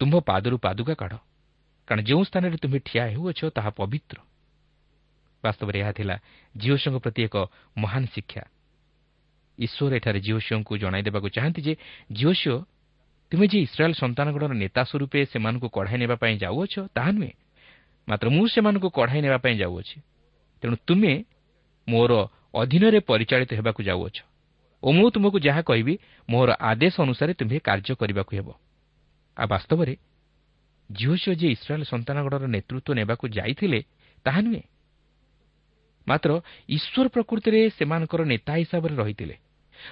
ତୁମ୍ଭ ପାଦରୁ ପାଦୁକା କାଢ଼ କାରଣ ଯେଉଁ ସ୍ଥାନରେ ତୁମେ ଠିଆ ହେଉଅଛ ତାହା ପବିତ୍ର ବାସ୍ତବରେ ଏହା ଥିଲା ଝିଅଶଙ୍କ ପ୍ରତି ଏକ ମହାନ ଶିକ୍ଷା। ଈଶ୍ୱର ଏଠାରେ ଝିଅଶିଅଙ୍କୁ ଜଣାଇ ଦେବାକୁ ଚାହାନ୍ତି ଯେ ଝିଅଶିଅ ତୁମେ ଯେ ଇସ୍ରାଏଲ୍ ସନ୍ତାନଗଣର ନେତା ସ୍ୱରୂପେ ସେମାନଙ୍କୁ କଢ଼ାଇ ନେବା ପାଇଁ ଯାଉଅଛ ତାହା ନୁହେଁ। ମାତ୍ର ମୁଁ ସେମାନଙ୍କୁ କଢ଼ାଇ ନେବା ପାଇଁ ଯାଉଅଛି। ତେଣୁ ତୁମେ ମୋର ଅଧୀନରେ ପରିଚାଳିତ ହେବାକୁ ଯାଉଅଛ। ଓ ମୁଁ ତୁମକୁ ଯାହା କହିବି ମୋର ଆଦେଶ ଅନୁସାରେ ତୁମ୍ଭେ କାର୍ଯ୍ୟ କରିବାକୁ ହେବ। ଆଉ ବାସ୍ତବରେ ଝିଅଶିଅ ଯିଏ ଇସ୍ରାଏଲ୍ ସନ୍ତାନଗଡ଼ର ନେତୃତ୍ୱ ନେବାକୁ ଯାଇଥିଲେ ତାହା ନୁହେଁ। ମାତ୍ର ଈଶ୍ୱର ପ୍ରକୃତିରେ ସେମାନଙ୍କର ନେତା ହିସାବରେ ରହିଥିଲେ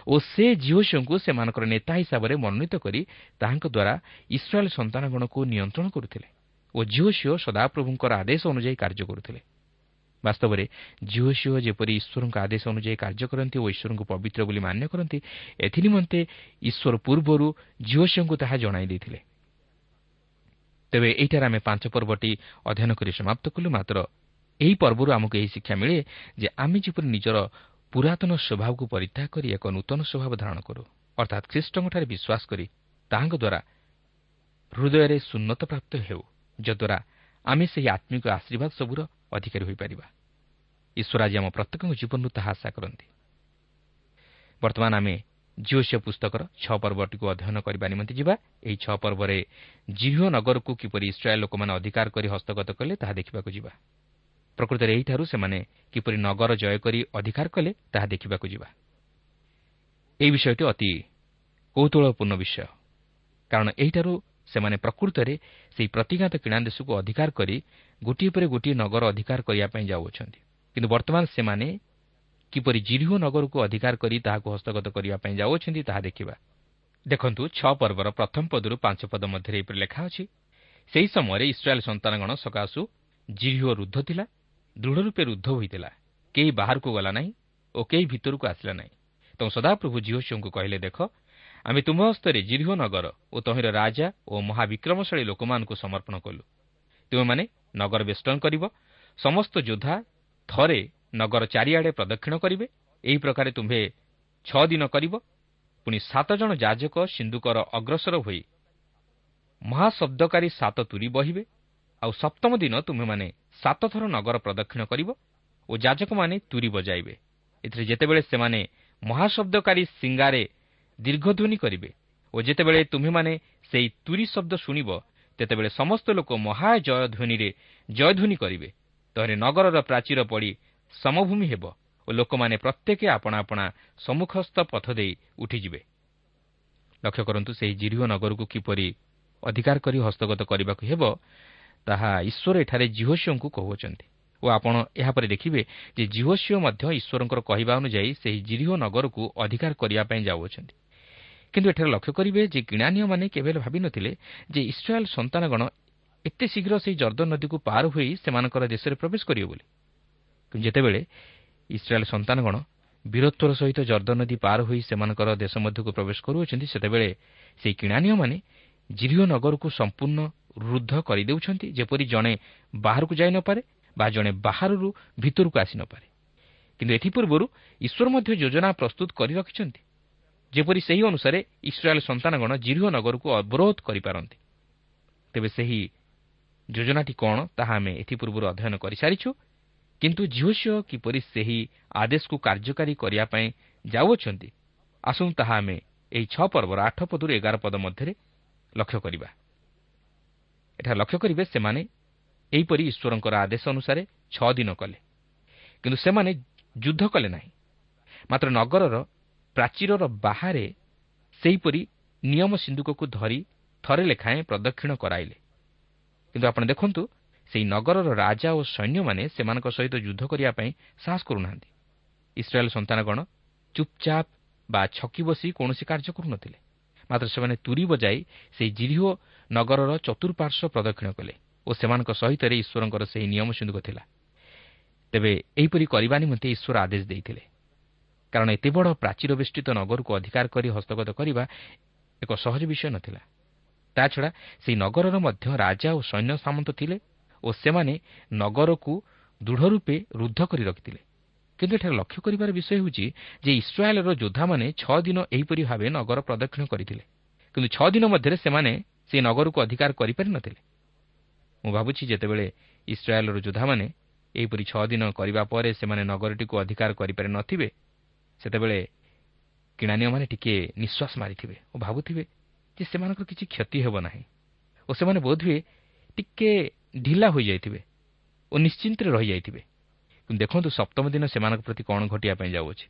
ଓ ସେ ଝିଅଶିଅଙ୍କୁ ସେମାନଙ୍କର ନେତା ହିସାବରେ ମନୋନୀତ କରି ତାହାଙ୍କ ଦ୍ୱାରା ଇସ୍ରାଏଲ୍ ସନ୍ତାନଗଣକୁ ନିୟନ୍ତ୍ରଣ କରୁଥିଲେ ଓ ଝିଅଶିଅ ସଦାପ୍ରଭୁଙ୍କର ଆଦେଶ ଅନୁଯାୟୀ କାର୍ଯ୍ୟ କରୁଥିଲେ। ବାସ୍ତବରେ ଝିଅଶିଅ ଯେପରି ଈଶ୍ୱରଙ୍କ ଆଦେଶ ଅନୁଯାୟୀ କାର୍ଯ୍ୟ କରନ୍ତି ଓ ଈଶ୍ୱରଙ୍କୁ ପବିତ୍ର ବୋଲି ମାନ୍ୟ କରନ୍ତି ଏଥିନିମନ୍ତେ ଈଶ୍ୱର ପୂର୍ବରୁ ଝିଅଶିଅଙ୍କୁ ତାହା ଜଣାଇ ଦେଇଥିଲେ ତେବେ ଏହିଠାରେ ଆମେ ପାଞ୍ଚ ପର୍ବଟି ଅଧ୍ୟୟନ କରି ସମାପ୍ତ କଲୁ। ମାତ୍ର ଏହି ପର୍ବରୁ ଆମକୁ ଏହି ଶିକ୍ଷା ମିଳେ ଯେ ଆମେ ଯେପରି ନିଜର ପୁରାତନ ସ୍ୱଭାବକୁ ପରିତ୍ୟାଗ କରି ଏକ ନୂତନ ସ୍ୱଭାବ ଧାରଣ କରୁ ଅର୍ଥାତ୍ ଖ୍ରୀଷ୍ଟଙ୍କଠାରେ ବିଶ୍ୱାସ କରି ତାହାଙ୍କ ଦ୍ୱାରା ହୃଦୟରେ ସୁନ୍ନତ ପ୍ରାପ୍ତ ହେଉ ଯଦ୍ୱାରା ଆମେ ସେହି ଆତ୍ମିକ ଆଶୀର୍ବାଦ ସବୁର ଅଧିକାରୀ ହୋଇପାରିବା। ଈଶ୍ୱର ଆଜି ଆମ ପ୍ରତ୍ୟେକଙ୍କ ଜୀବନରୁ ତାହା ଆଶା କରନ୍ତି। ବର୍ତ୍ତମାନ ଆମେ ଜିଓସିଓ ପୁସ୍ତକର ଛଅ ପର୍ବଟିକୁ ଅଧ୍ୟୟନ କରିବା ନିମନ୍ତେ ଯିବା। ଏହି ଛଅ ପର୍ବରେ ଜିହ୍ୟ ନଗରକୁ କିପରି ଇସ୍ରାଏଲ୍ ଲୋକମାନେ ଅଧିକାର କରି ହସ୍ତଗତ କଲେ ତାହା ଦେଖିବାକୁ ଯିବା। ପ୍ରକୃତରେ ଏହିଠାରୁ ସେମାନେ କିପରି ନଗର ଜୟ କରି ଅଧିକାର କଲେ ତାହା ଦେଖିବାକୁ ଯିବା। ଏହି ବିଷୟଟି ଅତି କୌତୁହଳପୂର୍ଣ୍ଣ ବିଷୟ। କାରଣ ଏହିଠାରୁ ସେମାନେ ପ୍ରକୃତରେ ସେହି ପ୍ରତିଘାତ କିଣା ଦେଶକୁ ଅଧିକାର କରି ଗୋଟିଏ ପରେ ଗୋଟିଏ ନଗର ଅଧିକାର କରିବା ପାଇଁ ଯାଉଅଛନ୍ତି। କିନ୍ତୁ ବର୍ତ୍ତମାନ ସେମାନେ କିପରି ଜିରିହ ନଗରକୁ ଅଧିକାର କରି ତାହାକୁ ହସ୍ତଗତ କରିବା ପାଇଁ ଯାଉଅଛନ୍ତି ତାହା ଦେଖିବା। ଦେଖନ୍ତୁ ଛଅ ପର୍ବର ପ୍ରଥମ ପଦରୁ ପାଞ୍ଚ ପଦ ମଧ୍ୟରେ ଏପରି ଲେଖା ଅଛି ସେହି ସମୟରେ ଇସ୍ରାଏଲ୍ ସନ୍ତାନଗଣ ସକାଶୁ ଜିରିହ ରୁଦ୍ଧ ଥିଲା ଦୃଢ଼ ରୂପେ ରୁଦ୍ଧ ହୋଇଥିଲା କେହି ବାହାରକୁ ଗଲା ନାହିଁ ଓ କେହି ଭିତରକୁ ଆସିଲା ନାହିଁ। ତେଣୁ ସଦାପ୍ରଭୁ ଝିଅଶିଓଙ୍କୁ କହିଲେ ଦେଖ ଆମେ ତୁମ୍ଭ ହସ୍ତରେ ଜିରିହ ନଗର ଓ ତହିଁର ରାଜା ଓ ମହାବିକ୍ରମଶାଳୀ ଲୋକମାନଙ୍କୁ ସମର୍ପଣ କଲୁ। ତୁମେମାନେ ନଗର ବେଷ୍ଟନ କରିବ ସମସ୍ତ ଯୋଦ୍ଧା ଥରେ ନଗର ଚାରିଆଡ଼େ ପ୍ରଦକ୍ଷିଣ କରିବେ ଏହି ପ୍ରକାରେ ତୁମ୍ଭେ ଛଅ ଦିନ କରିବ ପୁଣି ସାତ ଜଣ ଯାଜକ ସିନ୍ଧୁକର ଅଗ୍ରସର ହୋଇ ମହାଶବ୍ଦକାରୀ ସାତ ତୁରି ବହିବେ ଆଉ ସପ୍ତମ ଦିନ ତୁମେମାନେ ସାତଥର ନଗର ପ୍ରଦକ୍ଷିଣ କରିବ ଓ ଯାଜକମାନେ ତୁରି ବଜାଇବେ। ଏଥିରେ ଯେତେବେଳେ ସେମାନେ ମହାଶବ୍ଦକାରୀ ସିଙ୍ଗାରେ ଦୀର୍ଘଧ୍ୱନି କରିବେ ଓ ଯେତେବେଳେ ତୁମେମାନେ ସେହି ତୁରି ଶବ୍ଦ ଶୁଣିବ ତେତେବେଳେ ସମସ୍ତ ଲୋକ ମହାଜୟ ଧ୍ୱନିରେ ଜୟଧ୍ୱନି କରିବେ। ତହରେ ନଗରର ପ୍ରାଚୀର ପଡ଼ି ସମଭୂମି ହେବ ଓ ଲୋକମାନେ ପ୍ରତ୍ୟେକ ଆପଣା ଆପଣା ସମ୍ମୁଖସ୍ଥ ପଥ ଦେଇ ଉଠିଯିବେ। ଲକ୍ଷ୍ୟ କରନ୍ତୁ ସେହି ଜିରିହ ନଗରକୁ କିପରି ଅଧିକାର କରି ହସ୍ତଗତ କରିବାକୁ ହେବ ତାହା ଈଶ୍ୱର ଏଠାରେ ଜିହୋସିଓଙ୍କୁ କହୁଅଛନ୍ତି। ଓ ଆପଣ ଏହାପରେ ଦେଖିବେ ଯେ ଜିହୋସିଓ ମଧ୍ୟ ଈଶ୍ୱରଙ୍କର କହିବା ଅନୁଯାୟୀ ସେହି ଜିରିହ ନଗରକୁ ଅଧିକାର କରିବା ପାଇଁ ଯାଉଅଛନ୍ତି। କିନ୍ତୁ ଏଠାରେ ଲକ୍ଷ୍ୟ କରିବେ ଯେ କିଣାନୀୟମାନେ କେବେ ଭାବିନଥିଲେ ଯେ ଇସ୍ରାଏଲ୍ ସନ୍ତାନଗଣ ଏତେ ଶୀଘ୍ର ସେହି ଜର୍ଦ୍ଦ ନଦୀକୁ ପାର ହୋଇ ସେମାନଙ୍କର ଦେଶରେ ପ୍ରବେଶ କରିବେ ବୋଲି। କିନ୍ତୁ ଯେତେବେଳେ ଇସ୍ରାଏଲ୍ ସନ୍ତାନଗଣ ବୀରତ୍ୱର ସହିତ ଜର୍ଦ୍ଦ ନଦୀ ପାର ହୋଇ ସେମାନଙ୍କର ଦେଶ ମଧ୍ୟକୁ ପ୍ରବେଶ କରୁଅଛନ୍ତି ସେତେବେଳେ ସେହି କିଣାନୀୟମାନେ ଜିରିହ ନଗରକୁ ସମ୍ପୂର୍ଣ୍ଣ ରୁଦ୍ଧ କରିଦେଉଛନ୍ତି ଯେପରି ଜଣେ ବାହାରକୁ ଯାଇ ନପାରେ ବା ଜଣେ ବାହାରରୁ ଭିତରକୁ ଆସି ନପାରେ କିନ୍ତୁ ଏଥିପୂର୍ବରୁ ଈଶ୍ୱର ମଧ୍ୟ ଯୋଜନା ପ୍ରସ୍ତୁତ କରି ରଖିଛନ୍ତି। ଯେପରି ସେହି ଅନୁସାରେ ଇସ୍ରାଏଲ୍ ସନ୍ତାନଗଣ ଜିରିହ ନଗରକୁ ଅବରୋଧ କରିପାରନ୍ତି। ତେବେ ସେହି ଯୋଜନାଟି କ'ଣ ତାହା ଆମେ ଏଥିପୂର୍ବରୁ ଅଧ୍ୟୟନ କରିସାରିଛୁ। କିନ୍ତୁ ଝିଅସିଓ କିପରି ସେହି ଆଦେଶକୁ କାର୍ଯ୍ୟକାରୀ କରିବା ପାଇଁ ଯାଉଅଛନ୍ତି ଆସନ୍ତୁ ତାହା ଆମେ ଏହି ଛଅ ପର୍ବର ଆଠ ପଦରୁ ଏଗାର ପଦ ମଧ୍ୟରେ ଲକ୍ଷ୍ୟ କରିବା। ଏଠାରେ ଲକ୍ଷ୍ୟ କରିବେ ସେମାନେ ଏହିପରି ଈଶ୍ୱରଙ୍କର ଆଦେଶ ଅନୁସାରେ ଛଅ ଦିନ କଲେ। କିନ୍ତୁ ସେମାନେ ଯୁଦ୍ଧ କଲେ ନାହିଁ। ମାତ୍ର ନଗରର ପ୍ରାଚୀରର ବାହାରେ ସେହିପରି ନିୟମ ସିନ୍ଦୁକକୁ ଧରି ଥରେ ଲେଖାଏଁ ପ୍ରଦକ୍ଷିଣ କରାଇଲେ। କିନ୍ତୁ ଆପଣ ଦେଖନ୍ତୁ ସେହି ନଗରର ରାଜା ଓ ସୈନ୍ୟମାନେ ସେମାନଙ୍କ ସହିତ ଯୁଦ୍ଧ କରିବା ପାଇଁ ସାହସ କରୁନାହାନ୍ତି। ଇସ୍ରାଏଲ୍ ସନ୍ତାନଗଣ ଚୁପଚାପ୍ ବା ଛକି ବସି କୌଣସି କାର୍ଯ୍ୟ କରୁନଥିଲେ। ମାତ୍ର ସେମାନେ ତୁରି ବଜାଇ ସେହି ଜିରିହ ନଗରର ଚତୁଃପାର୍ଶ୍ୱ ପ୍ରଦକ୍ଷିଣ କଲେ ଓ ସେମାନଙ୍କ ସହିତରେ ଈଶ୍ୱରଙ୍କର ସେହି ନିୟମ ସିନ୍ଦୁକ ଥିଲା। ତେବେ ଏହିପରି କରିବା ନିମନ୍ତେ ଈଶ୍ୱର ଆଦେଶ ଦେଇଥିଲେ। କାରଣ ଏତେ ବଡ଼ ପ୍ରାଚୀର ବେଷ୍ଟିତ ନଗରକୁ ଅଧିକାର କରି ହସ୍ତଗତ କରିବା ଏକ ସହଜ ବିଷୟ ନଥିଲା। ତାଛଡ଼ା ସେହି ନଗରର ମଧ୍ୟ ରାଜା ଓ ସୈନ୍ୟ ସାମନ୍ତ ଥିଲେ ଓ ସେମାନେ ନଗରକୁ ଦୃଢ଼ ରୂପେ ରୁଦ୍ଧ କରି ରଖିଥିଲେ। କିନ୍ତୁ ଏଠାରେ ଲକ୍ଷ୍ୟ କରିବାର ବିଷୟ ହେଉଛି ଯେ ଇସ୍ରାଏଲ୍ର ଯୋଦ୍ଧାମାନେ ଛଅ ଦିନ ଏହିପରି ଭାବେ ନଗର ପ୍ରଦକ୍ଷିଣ କରିଥିଲେ। କିନ୍ତୁ ଛଅ ଦିନ ମଧ୍ୟରେ ସେମାନେ ସେହି ନଗରକୁ ଅଧିକାର କରିପାରିନଥିଲେ ମୁଁ ଭାବୁଛି ଯେତେବେଳେ ଇସ୍ରାଏଲ୍ର ଯୋଦ୍ଧାମାନେ ଏହିପରି ଛଅ ଦିନ କରିବା ପରେ ସେମାନେ ନଗରଟିକୁ ଅଧିକାର କରିପାରି ନଥିବେ ସେତେବେଳେ କିଣାନୀୟମାନେ ଟିକିଏ ନିଶ୍ୱାସ ମାରିଥିବେ ଓ ଭାବୁଥିବେ ଯେ ସେମାନଙ୍କର କିଛି କ୍ଷତି ହେବ ନାହିଁ ଓ ସେମାନେ ବୋଧହୁଏ ଟିକେ ଢିଲା ହୋଇଯାଇଥିବେ ଓ ନିଶ୍ଚିନ୍ତରେ ରହିଯାଇଥିବେ। କିନ୍ତୁ ଦେଖନ୍ତୁ ସପ୍ତମ ଦିନ ସେମାନଙ୍କ ପ୍ରତି କ'ଣ ଘଟିବା ପାଇଁ ଯାଉଅଛି।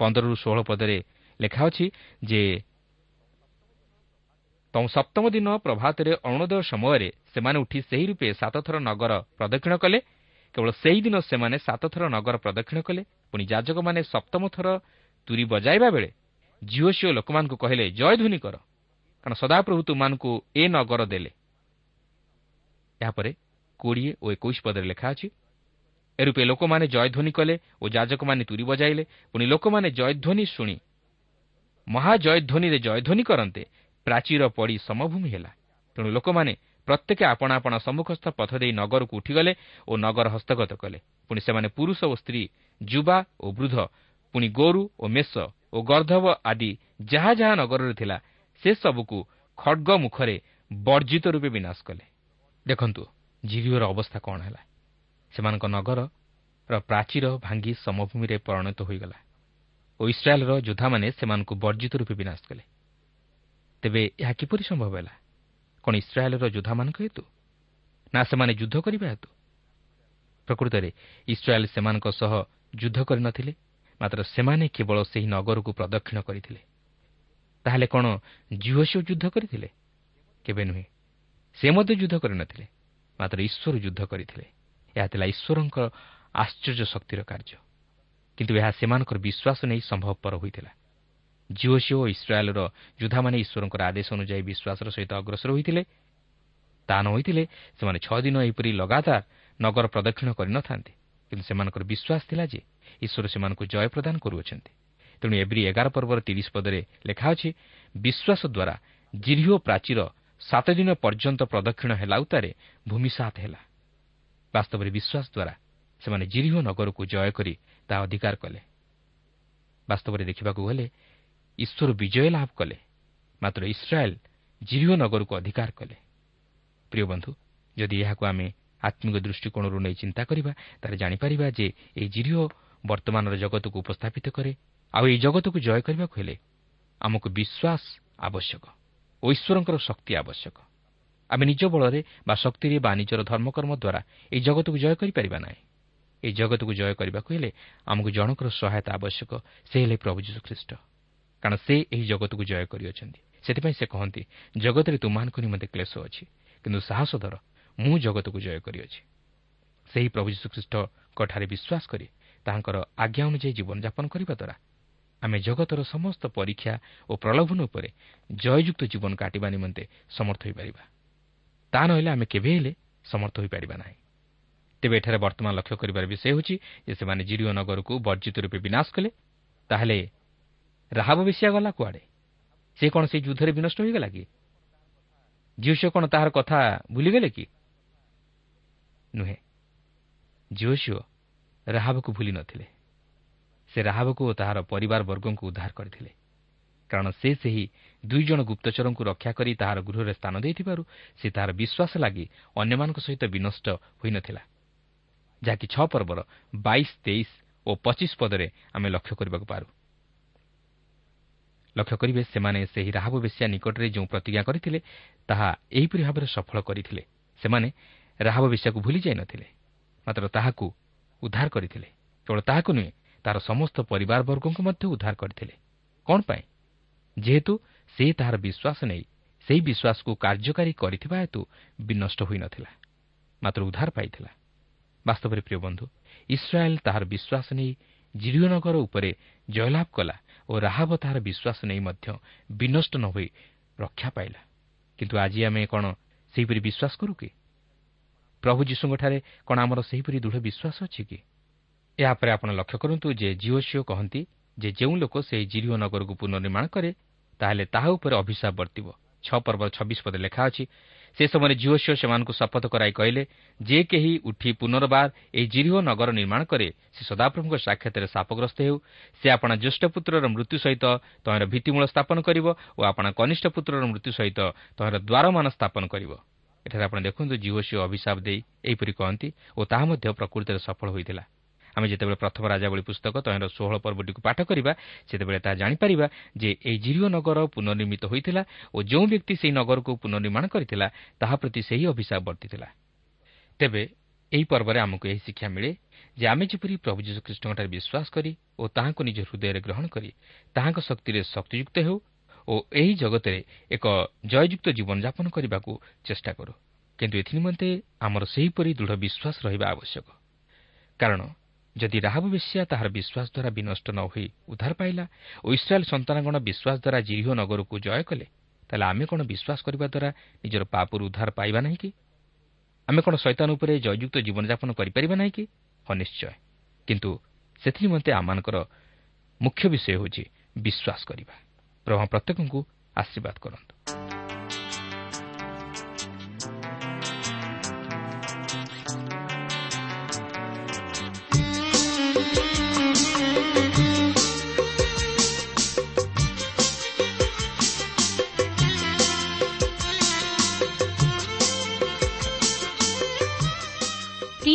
ପନ୍ଦରରୁ ଷୋହଳ ପଦରେ ଲେଖା ଅଛି ଯେ ସପ୍ତମ ଦିନ ପ୍ରଭାତରେ ଅରୁଣୋଦୟ ସମୟରେ ସେମାନେ ଉଠି ସେହି ରୂପେ ସାତଥର ନଗର ପ୍ରଦକ୍ଷିଣ କଲେ କେବଳ ସେହିଦିନ ସେମାନେ ସାତଥର ନଗର ପ୍ରଦକ୍ଷିଣ କଲେ। ପୁଣି ଯାଜକମାନେ ସପ୍ତମ ଥର ତୁରି ବଜାଇବା ବେଳେ ଝିଅ ଝିଅ ଲୋକମାନଙ୍କୁ କହିଲେ ଜୟଧ୍ୱନି କର। କାରଣ ସଦାପ୍ରଭୁ ତୁମାନଙ୍କୁ ଏ ନଗର ଦେଲେ। ଏହାପରେ କୋଡ଼ିଏ ଓ ଏକୋଇଶ ପଦରେ ଲେଖା ଅଛି ଏରୂପେ ଲୋକମାନେ ଜୟଧ୍ୱନି କଲେ ଓ ଯାଜକମାନେ ତୁରି ବଜାଇଲେ। ପୁଣି ଲୋକମାନେ ଜୟଧ୍ୱନି ଶୁଣି ମହାଜୟଧ୍ୱନିରେ ଜୟଧ୍ୱନି କରନ୍ତେ ପ୍ରାଚୀର ପଡ଼ି ସମଭୂମି ହେଲା। ତେଣୁ ଲୋକମାନେ ପ୍ରତ୍ୟେକ ଆପଣା ଆପଣା ସମ୍ମୁଖସ୍ଥ ପଥ ଦେଇ ନଗରକୁ ଉଠିଗଲେ ଓ ନଗର ହସ୍ତଗତ କଲେ। ପୁଣି ସେମାନେ ପୁରୁଷ ଓ ସ୍ତ୍ରୀ ଯୁବା ଓ ବୃଦ୍ଧ ପୁଣି ଗୋରୁ ଓ ମେଷ ଓ ଗର୍ଦ୍ଧବ ଆଦି ଯାହା ଯାହା ନଗରରେ ଥିଲା ସେସବୁକୁ ଖଡ଼ଗ ମୁଖରେ ବର୍ଜିତ ରୂପେ ବିନାଶ କଲେ। ଦେଖନ୍ତୁ ଜିରିଓର ଅବସ୍ଥା କ'ଣ ହେଲା? ସେମାନଙ୍କ ନଗରର ପ୍ରାଚୀର ଭାଙ୍ଗି ସମଭୂମିରେ ପରିଣତ ହୋଇଗଲା ଓ ଇସ୍ରାଏଲ୍ର ଯୋଦ୍ଧାମାନେ ସେମାନଙ୍କୁ ବର୍ଜିତ ରୂପେ ବିନାଶ କଲେ। ତେବେ ଏହା କିପରି ସମ୍ଭବ ହେଲା? କ'ଣ ଇସ୍ରାଏଲ୍ର ଯୋଦ୍ଧାମାନଙ୍କ ହେତୁ? ନା ସେମାନେ ଯୁଦ୍ଧ କରିବା ହେତୁ? ପ୍ରକୃତରେ ଇସ୍ରାଏଲ୍ ସେମାନଙ୍କ ସହ ଯୁଦ୍ଧ କରିନଥିଲେ ମାତ୍ର ସେମାନେ କେବଳ ସେହି ନଗରକୁ ପ୍ରଦକ୍ଷିଣ କରିଥିଲେ। ତାହେଲେ କ'ଣ ଜିଓସିଓ ଯୁଦ୍ଧ କରିଥିଲେ? କେବେ ନୁହେଁ। ସେ ମଧ୍ୟ ଯୁଦ୍ଧ କରିନଥିଲେ ମାତ୍ର ଈଶ୍ୱର ଯୁଦ୍ଧ କରିଥିଲେ। ଏହା ଥିଲା ଈଶ୍ୱରଙ୍କ ଆଶ୍ଚର୍ଯ୍ୟ ଶକ୍ତିର କାର୍ଯ୍ୟ। କିନ୍ତୁ ଏହା ସେମାନଙ୍କର ବିଶ୍ୱାସ ନେଇ ସମ୍ଭବପର ହୋଇଥିଲା। ଜିଓସିଓ ଓ ଇସ୍ରାଏଲ୍ର ଯୋଦ୍ଧାମାନେ ଈଶ୍ୱରଙ୍କର ଆଦେଶ ଅନୁଯାୟୀ ବିଶ୍ୱାସର ସହିତ ଅଗ୍ରସର ହୋଇଥିଲେ ତାହା ନ ହୋଇଥିଲେ ସେମାନେ ଛଅ ଦିନ ଏହିପରି ଲଗାତାର ନଗର ପ୍ରଦକ୍ଷିଣ କରିନଥାନ୍ତେ କିନ୍ତୁ ସେମାନଙ୍କର ବିଶ୍ୱାସ ଥିଲା ଯେ ଈଶ୍ୱର ସେମାନଙ୍କୁ ଜୟ ପ୍ରଦାନ କରୁଅଛନ୍ତି। ତେଣୁ ଏବ୍ରି ଏଗାର ପର୍ବର ତିରିଶ ପଦରେ ଲେଖା ଅଛି ବିଶ୍ୱାସ ଦ୍ୱାରା ଜିରିହ ପ୍ରାଚୀର ସାତ ଦିନ ପର୍ଯ୍ୟନ୍ତ ପ୍ରଦକ୍ଷିଣ ହେଲା ଉତ୍ତାରେ ଭୂମିସାତ ହେଲା। ବାସ୍ତବରେ ବିଶ୍ୱାସ ଦ୍ୱାରା ସେମାନେ ଜିରିହ ନଗରକୁ ଜୟ କରି ତାହା ଅଧିକାର କଲେ। ବାସ୍ତବରେ ଦେଖିବାକୁ ଗଲେ ଈଶ୍ୱର ବିଜୟ ଲାଭ କଲେ ମାତ୍ର ଇସ୍ରାଏଲ୍ ଜିରିହ ନଗରକୁ ଅଧିକାର କଲେ ପ୍ରିୟ ବନ୍ଧୁ ଯଦି ଏହାକୁ ଆମେ ଆତ୍ମିକ ଦୃଷ୍ଟିକୋଣରୁ ନେଇ ଚିନ୍ତା କରିବା ତାହେଲେ ଜାଣିପାରିବା ଯେ ଏହି ଜିରିହ ବର୍ତ୍ତମାନର ଜଗତକୁ ଉପସ୍ଥାପିତ କରେ ଆଉ ଏହି ଜଗତକୁ ଜୟ କରିବାକୁ ହେଲେ ଆମକୁ ବିଶ୍ୱାସ ଆବଶ୍ୟକ ଓ ଈଶ୍ୱରଙ୍କର ଶକ୍ତି ଆବଶ୍ୟକ। ଆମେ ନିଜ ବଳରେ ବା ଶକ୍ତିରେ ବା ନିଜର ଧର୍ମକର୍ମ ଦ୍ୱାରା ଏହି ଜଗତକୁ ଜୟ କରିପାରିବା ନାହିଁ। ଏହି ଜଗତକୁ ଜୟ କରିବାକୁ ହେଲେ ଆମକୁ ଜଣଙ୍କର ସହାୟତା ଆବଶ୍ୟକ ସେ ହେଲେ ପ୍ରଭୁ ଯୀଶୁଖ୍ରୀଷ୍ଟ। କାରଣ ସେ ଏହି ଜଗତକୁ ଜୟ କରିଅଛନ୍ତି। ସେଥିପାଇଁ ସେ କହନ୍ତି ଜଗତରେ ତୁମାନଙ୍କ ନିମନ୍ତେ କ୍ଲେଶ ଅଛି କିନ୍ତୁ ସାହସ ଧର ମୁଁ ଜଗତକୁ ଜୟ କରିଅଛି। ସେହି ପ୍ରଭୁ ଯୀଶୁଖ୍ରୀଷ୍ଟଙ୍କଠାରେ ବିଶ୍ୱାସ କରି ତାହାଙ୍କର ଆଜ୍ଞା ଅନୁଯାୟୀ ଜୀବନଯାପନ କରିବା ଦ୍ୱାରା ଆମେ ଜଗତର ସମସ୍ତ ପରୀକ୍ଷା ଓ ପ୍ରଲୋଭନ ଉପରେ ଜୟଯୁକ୍ତ ଜୀବନ କାଟିବା ନିମନ୍ତେ ସମର୍ଥ ହୋଇପାରିବା। ତାହା ନହେଲେ ଆମେ କେବେ ହେଲେ ସମର୍ଥ ହୋଇପାରିବା ନାହିଁ। ତେବେ ଏଠାରେ ବର୍ତ୍ତମାନ ଲକ୍ଷ୍ୟ କରିବାର ବିଷୟ ହେଉଛି ଯେ ସେମାନେ ଜିରିଓ ନଗରକୁ ବର୍ଜିତ ରୂପେ ବିନାଶ କଲେ ତାହେଲେ ରାହାବ ବେଶିଆ ଗଲା କୁଆଡ଼େ? ସେ କ'ଣ ସେହି ଯୁଦ୍ଧରେ ବିନଷ୍ଟ ହୋଇଗଲା କି? ଝିଅସିଓ କ'ଣ ତାହାର କଥା ଭୁଲିଗଲେ କି? ନୁହେଁ। ଝିଅସିଓ ରାହାବକୁ ଭୁଲି ନଥିଲେ। ସେ ରାହାବକୁ ଓ ତାହାର ପରିବାର ବର୍ଗଙ୍କୁ ଉଦ୍ଧାର କରିଥିଲେ। କାରଣ ସେ ସେହି ଦୁଇ ଜଣ ଗୁପ୍ତଚରଙ୍କୁ ରକ୍ଷା କରି ତାହାର ଗୃହରେ ସ୍ଥାନ ଦେଇଥିବାରୁ ସେ ତାହାର ବିଶ୍ୱାସ ଲାଗି ଅନ୍ୟମାନଙ୍କ ସହିତ ବିନଷ୍ଟ ହୋଇନଥିଲା। ଯାହାକି ଛଅ ପର୍ବର ବାଇଶ ତେଇଶ ଓ ପଚିଶ ପଦରେ ଆମେ ଲକ୍ଷ୍ୟ କରିବାକୁ ପାରୁ। ଲକ୍ଷ୍ୟ କରିବେ ସେମାନେ ସେହି ରାହବ ବେଶିଆ ନିକଟରେ ଯେଉଁ ପ୍ରତିଜ୍ଞା କରିଥିଲେ ତାହା ଏହିପରି ଭାବରେ ସଫଳ କରିଥିଲେ। ସେମାନେ ରାହବ ବେଶିଆକୁ ଭୁଲି ଯାଇନଥିଲେ ମାତ୍ର ତାହାକୁ ଉଦ୍ଧାର କରିଥିଲେ। କେବଳ ତାହାକୁ ନୁହେଁ ତାହାର ସମସ୍ତ ପରିବାରବର୍ଗଙ୍କୁ ମଧ୍ୟ ଉଦ୍ଧାର କରିଥିଲେ। କ'ଣ ପାଇଁ? ଯେହେତୁ ସେ ତାହାର ବିଶ୍ୱାସ ନେଇ ସେହି ବିଶ୍ୱାସକୁ କାର୍ଯ୍ୟକାରୀ କରିଥିବା ହେତୁ ବିନଷ୍ଟ ହୋଇନଥିଲା ମାତ୍ର ଉଦ୍ଧାର ପାଇଥିଲା। ବାସ୍ତବରେ ପ୍ରିୟ ବନ୍ଧୁ ଇସ୍ରାଏଲ୍ ତାହାର ବିଶ୍ୱାସ ନେଇ ଜିରିଓନଗର ଉପରେ ଜୟଲାଭ କଲା ଓ ରାହାବ ତାହାର ବିଶ୍ୱାସ ନେଇ ମଧ୍ୟ ବିନଷ୍ଟ ନ ହୋଇ ରକ୍ଷା ପାଇଲା। କିନ୍ତୁ ଆଜି ଆମେ କ'ଣ ସେହିପରି ବିଶ୍ୱାସ କରୁ କି? ପ୍ରଭୁ ଯୀଶୁଙ୍କଠାରେ କ'ଣ ଆମର ସେହିପରି ଦୃଢ଼ ବିଶ୍ୱାସ ଅଛି କି? ଏହାପରେ ଆପଣ ଲକ୍ଷ୍ୟ କରନ୍ତୁ ଯେ ଜିଓ ସିଓ କହନ୍ତି ଯେ ଯେଉଁ ଲୋକ ସେହି ଜିରିଓ ନଗରକୁ ପୁନର୍ନିର୍ମାଣ କରେ ତାହେଲେ ତାହା ଉପରେ ଅଭିଶାପ ବର୍ତ୍ତିବ। ଛଅ ପର୍ବ ଛବିଶ ପଦରେ ଲେଖା ଅଛି ସେ ସମୟରେ ଜିଓ ସିଓ ସେମାନଙ୍କୁ ଶପଥ କରାଇ କହିଲେ ଯେ କେହି ଉଠି ପୁନର୍ବାର ଏହି ଜିରିଓ ନଗର ନିର୍ମାଣ କରେ ସେ ସଦାପ୍ରଭୁଙ୍କ ସାକ୍ଷାତରେ ସାପଗ୍ରସ୍ତ ହେଉ। ସେ ଆପଣା ଜ୍ୟେଷ୍ଠ ପୁତ୍ରର ମୃତ୍ୟୁ ସହିତ ତହିଁର ଭିତ୍ତିମୂଳ ସ୍ଥାପନ କରିବ ଓ ଆପଣା କନିଷ୍ଠ ପୁତ୍ରର ମୃତ୍ୟୁ ସହିତ ତହିଁର ଦ୍ୱାରମାନ ସ୍ଥାପନ କରିବ। ଏଠାରେ ଆପଣ ଦେଖନ୍ତୁ ଜିଓ ସିଓ ଅଭିଶାପ ଦେଇ ଏହିପରି କହନ୍ତି ଓ ତାହା ମଧ୍ୟ ପ୍ରକୃତିରେ ସଫଳ ହୋଇଥିଲା। ଆମେ ଯେତେବେଳେ ପ୍ରଥମ ରାଜାବଳୀ ପୁସ୍ତକ ତହିଁର ଷୋହଳ ପର୍ବଟିକୁ ପାଠ କରିବା ସେତେବେଳେ ତାହା ଜାଣିପାରିବା ଯେ ଏହି ଜିରିଓ ନଗର ପୁନର୍ନିର୍ମିତ ହୋଇଥିଲା ଓ ଯେଉଁ ବ୍ୟକ୍ତି ସେହି ନଗରକୁ ପୁନର୍ନିର୍ମାଣ କରିଥିଲା ତାହା ପ୍ରତି ସେହି ଅଭିଶାପ ବର୍ତ୍ତିଥିଲା। ତେବେ ଏହି ପର୍ବରେ ଆମକୁ ଏହି ଶିକ୍ଷା ମିଳେ ଯେ ଆମେ ଯେପରି ପ୍ରଭୁ ଯୀଶୁଖ୍ରୀଷ୍ଟଙ୍କଠାରେ ବିଶ୍ୱାସ କରି ଓ ତାହାଙ୍କୁ ନିଜ ହୃଦୟରେ ଗ୍ରହଣ କରି ତାହାଙ୍କ ଶକ୍ତିରେ ଶକ୍ତିଯୁକ୍ତ ହେଉ ଓ ଏହି ଜଗତରେ ଏକ ଜୟଯୁକ୍ତ ଜୀବନଯାପନ କରିବାକୁ ଚେଷ୍ଟା କରୁ। କିନ୍ତୁ ଏଥିନିମନ୍ତେ ଆମର ସେହିପରି ଦୃଢ଼ ବିଶ୍ୱାସ ରହିବା ଆବଶ୍ୟକ। କାରଣ ଯଦି ରାହବ ବେଶିଆ ତାହାର ବିଶ୍ୱାସ ଦ୍ୱାରା ବିନଷ୍ଟ ନ ହୋଇ ଉଦ୍ଧାର ପାଇଲା ଓ ଇସ୍ରାଏଲ୍ ସନ୍ତାନଗଣ ବିଶ୍ୱାସ ଦ୍ୱାରା ଜିରିହ ନଗରକୁ ଜୟ କଲେ ତାହେଲେ ଆମେ କ'ଣ ବିଶ୍ୱାସ କରିବା ଦ୍ୱାରା ନିଜର ପାପରୁ ଉଦ୍ଧାର ପାଇବା ନାହିଁ କି? ଆମେ କ'ଣ ଶୈତାନ ଉପରେ ଜୟଯୁକ୍ତ ଜୀବନଯାପନ କରିପାରିବା ନାହିଁ କି? ହଁ ନିଶ୍ଚୟ। କିନ୍ତୁ ସେଥିନିମନ୍ତେ ଆମମାନଙ୍କର ମୁଖ୍ୟ ବିଷୟ ହେଉଛି ବିଶ୍ୱାସ କରିବା। ପ୍ରଭା ପ୍ରତ୍ୟେକଙ୍କୁ ଆଶୀର୍ବାଦ କରନ୍ତୁ।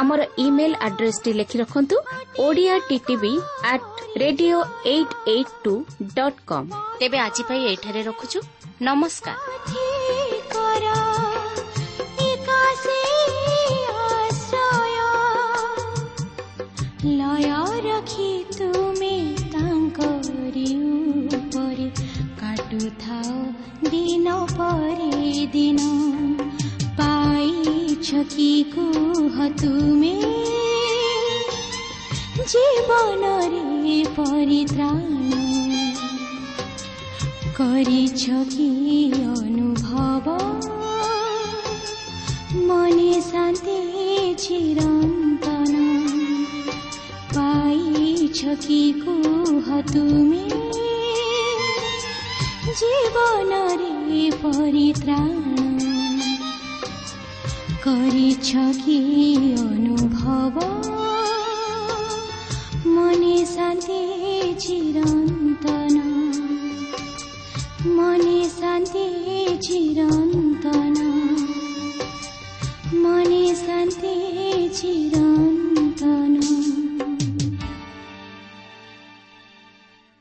ଆମର ଇମେଲ ଆଡ୍ରେସଟି ଲେଖି ରଖନ୍ତୁ Odia TTV at radio eight eight two dot com ତେବେ ଆଜି ପାଇଁ ଏଇଠାରେ ରଖୁଛୁ ନମସ୍କାର কর একাশে আশ্রয় লয় রখি তুমি তাঙ্করি উপরে কাটুথাও সখী কুহ তুমি? জীবনরে পরিত্রাণ করিছ কি অনুভব? মনে শান্তি চিরন্তন পাইছ কি কুহ তুমি? জীবনরে পরিত্রাণ করেছ কি অনুভব? মনে শান্তি চিরন্তন। মনে শান্তি চিরন্তন। মনে শান্তি চিরন্তন।